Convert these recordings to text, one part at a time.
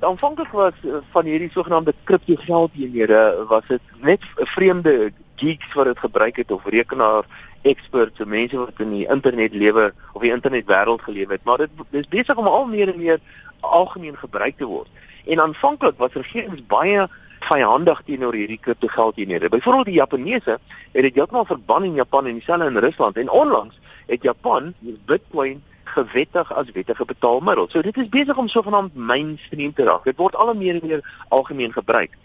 Aanvanklik was eh, van hierdie sogenaamde kriptogeldeenhede was dit net vreemde geeks wat dit gebruik het of rekenaar experts, so mense wat in die internet lewe of die internetwêreld geleef het, maar dit is besig om al meer en meer algemeen gebruik te word. En aanvanklik was regerings baie vyandig teenoor hierdie kriptogeldeenhede. Byvoorbeeld die Japaneese het dit heeltemal verban in Japan en dieselfde in Rusland en onlangs het Japan Bitcoin gewettig as wettige betaalmiddel. So dit is besig om sogenaamd mainstream te raak. Dit word al meer en meer algemeen gebruik.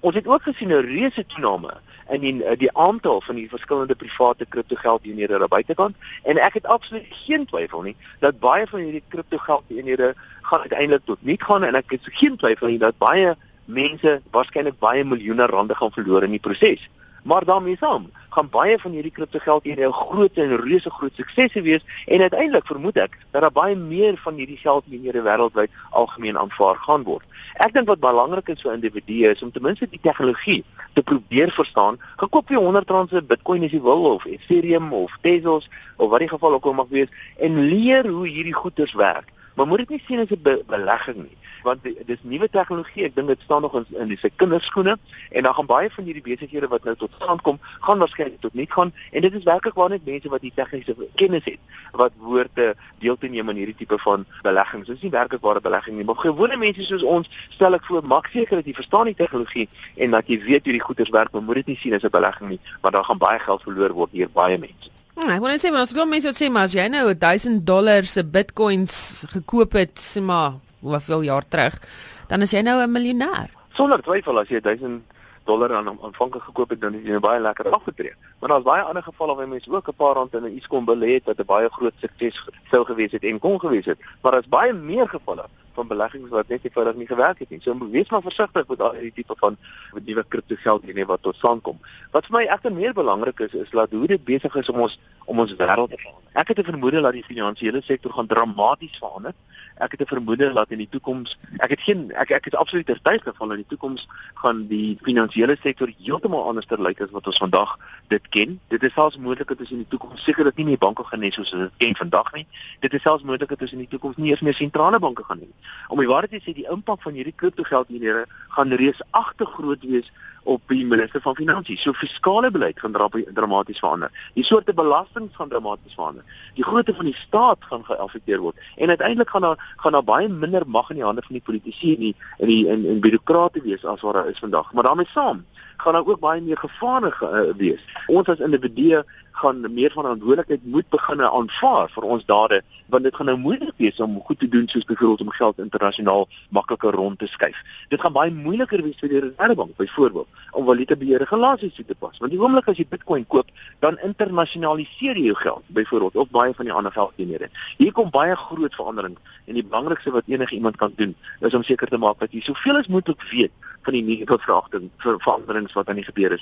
Ons het ook gesien 'n reuse toename in die eh, die aantal van die verskillende private kriptogeldeenhede daar buitekant en ek het absoluut geen twyfel nie dat baie van hierdie kriptogeldeenhede gaan uiteindelik tot niet gaan en ek het geen twyfel nie dat baie mense waarskynlik baie miljoene rande gaan verloor in die proses. Maar daarmee saam gaan baie van hierdie kriptogeld hier 'n groot en reuse groot suksese wees en uiteindelik vermoed ek dat daar baie meer van hierdie geldeenhede wêreldwyd algemeen aanvaar gaan word. Ek dink wat belangrik is vir individue is om ten minste die tegnologie te probeer verstaan. Gekoop jy 100 rand se Bitcoin as jy wil of Ethereum of Tezos of wat die geval ook al mag wees en leer hoe hierdie goeders werk. Maar moet dit nie sien as 'n be belegging nie want dis nuwe tegnologie. Ek dink dit staan nog in in die se kinderskoene en dan gaan baie van hierdie besighede wat nou tot stand kom, gaan waarskynlik tot niet gaan en dit is werklik waar net mense wat die tegniese kennis het wat woorde deel te neem in hierdie tipe van beleggings. Dit is nie werklik ware belegging nie, maar gewone mense soos ons stel ek voor maak seker dat jy verstaan die tegnologie en dat jy weet hoe die goeders werk, maar moet dit nie sien as 'n belegging nie, want dan gaan baie geld verloor word hier baie mense. Hmm, ek wil net sê maar as jy mense wat sê maar as jy nou 1000 dollar se bitcoins gekoop het, sê maar hoeveel jaar terug, dan is jy nou 'n miljonair. Sonder twyfel as jy 1000 dollar aan aanvanklik gekoop het, dan is jy nou baie lekker afgetree. Maar daar's baie ander gevalle waar mense ook 'n paar rand in 'n Eskom belê het wat 'n baie groot sukses sou gewees het en kon gewees het. Maar daar's baie meer gevalle van beleggings wat net eenvoudig nie gewerk het nie. So wees maar versigtig met al hierdie tipe van nuwe kriptogeld hier net wat tot stand kom. Wat vir my egter meer belangrik is, is laat hoe dit besig is om ons om ons wêreld te verander. Ek het 'n vermoede dat die finansiële sektor gaan dramaties verander. Ek het 'n vermoede dat in die toekoms, ek het geen ek ek is absoluut oortuig van dat in die toekoms gaan die finansiële sektor heeltemal anders ter lyk as wat ons vandag dit ken. Dit is selfs moontlik dat ons in die toekoms seker dat nie meer banke gaan hê soos ons dit ken vandag nie. Dit is selfs moontlik dat ons in die toekoms nie eens meer sentrale banke gaan hê nie. Om die waarheid te sê, die impak van hierdie kriptogeldeenhede gaan reusagtig groot wees op die minister van finansies. So fiskale beleid gaan dramaties verander. Die soorte belastings gaan dramaties verander. Die grootte van die staat gaan geaffekteer word en uiteindelik gaan daar gaan daar baie minder mag in die hande van die politici en die in die in, in birokrate wees as wat daar is vandag. Maar daarmee saam gaan daar ook baie meer gevare uh, wees. Ons as individue gaan meer verantwoordelikheid moet begin aanvaar vir ons dade want dit gaan nou moeilik wees om goed te doen soos byvoorbeeld om geld internasionaal makliker rond te skuif. Dit gaan baie moeiliker wees vir die Reservebank byvoorbeeld om valutabeheer regulasies toe te pas. Want die oomblik as jy Bitcoin koop, dan internasionaliseer jy jou geld byvoorbeeld of baie van die ander geldeenhede. Hier kom baie groot verandering en die belangrikste wat enige iemand kan doen is om seker te maak dat jy soveel as moontlik weet van die nuwe verwagting vir veranderings wat aan die gebeur is.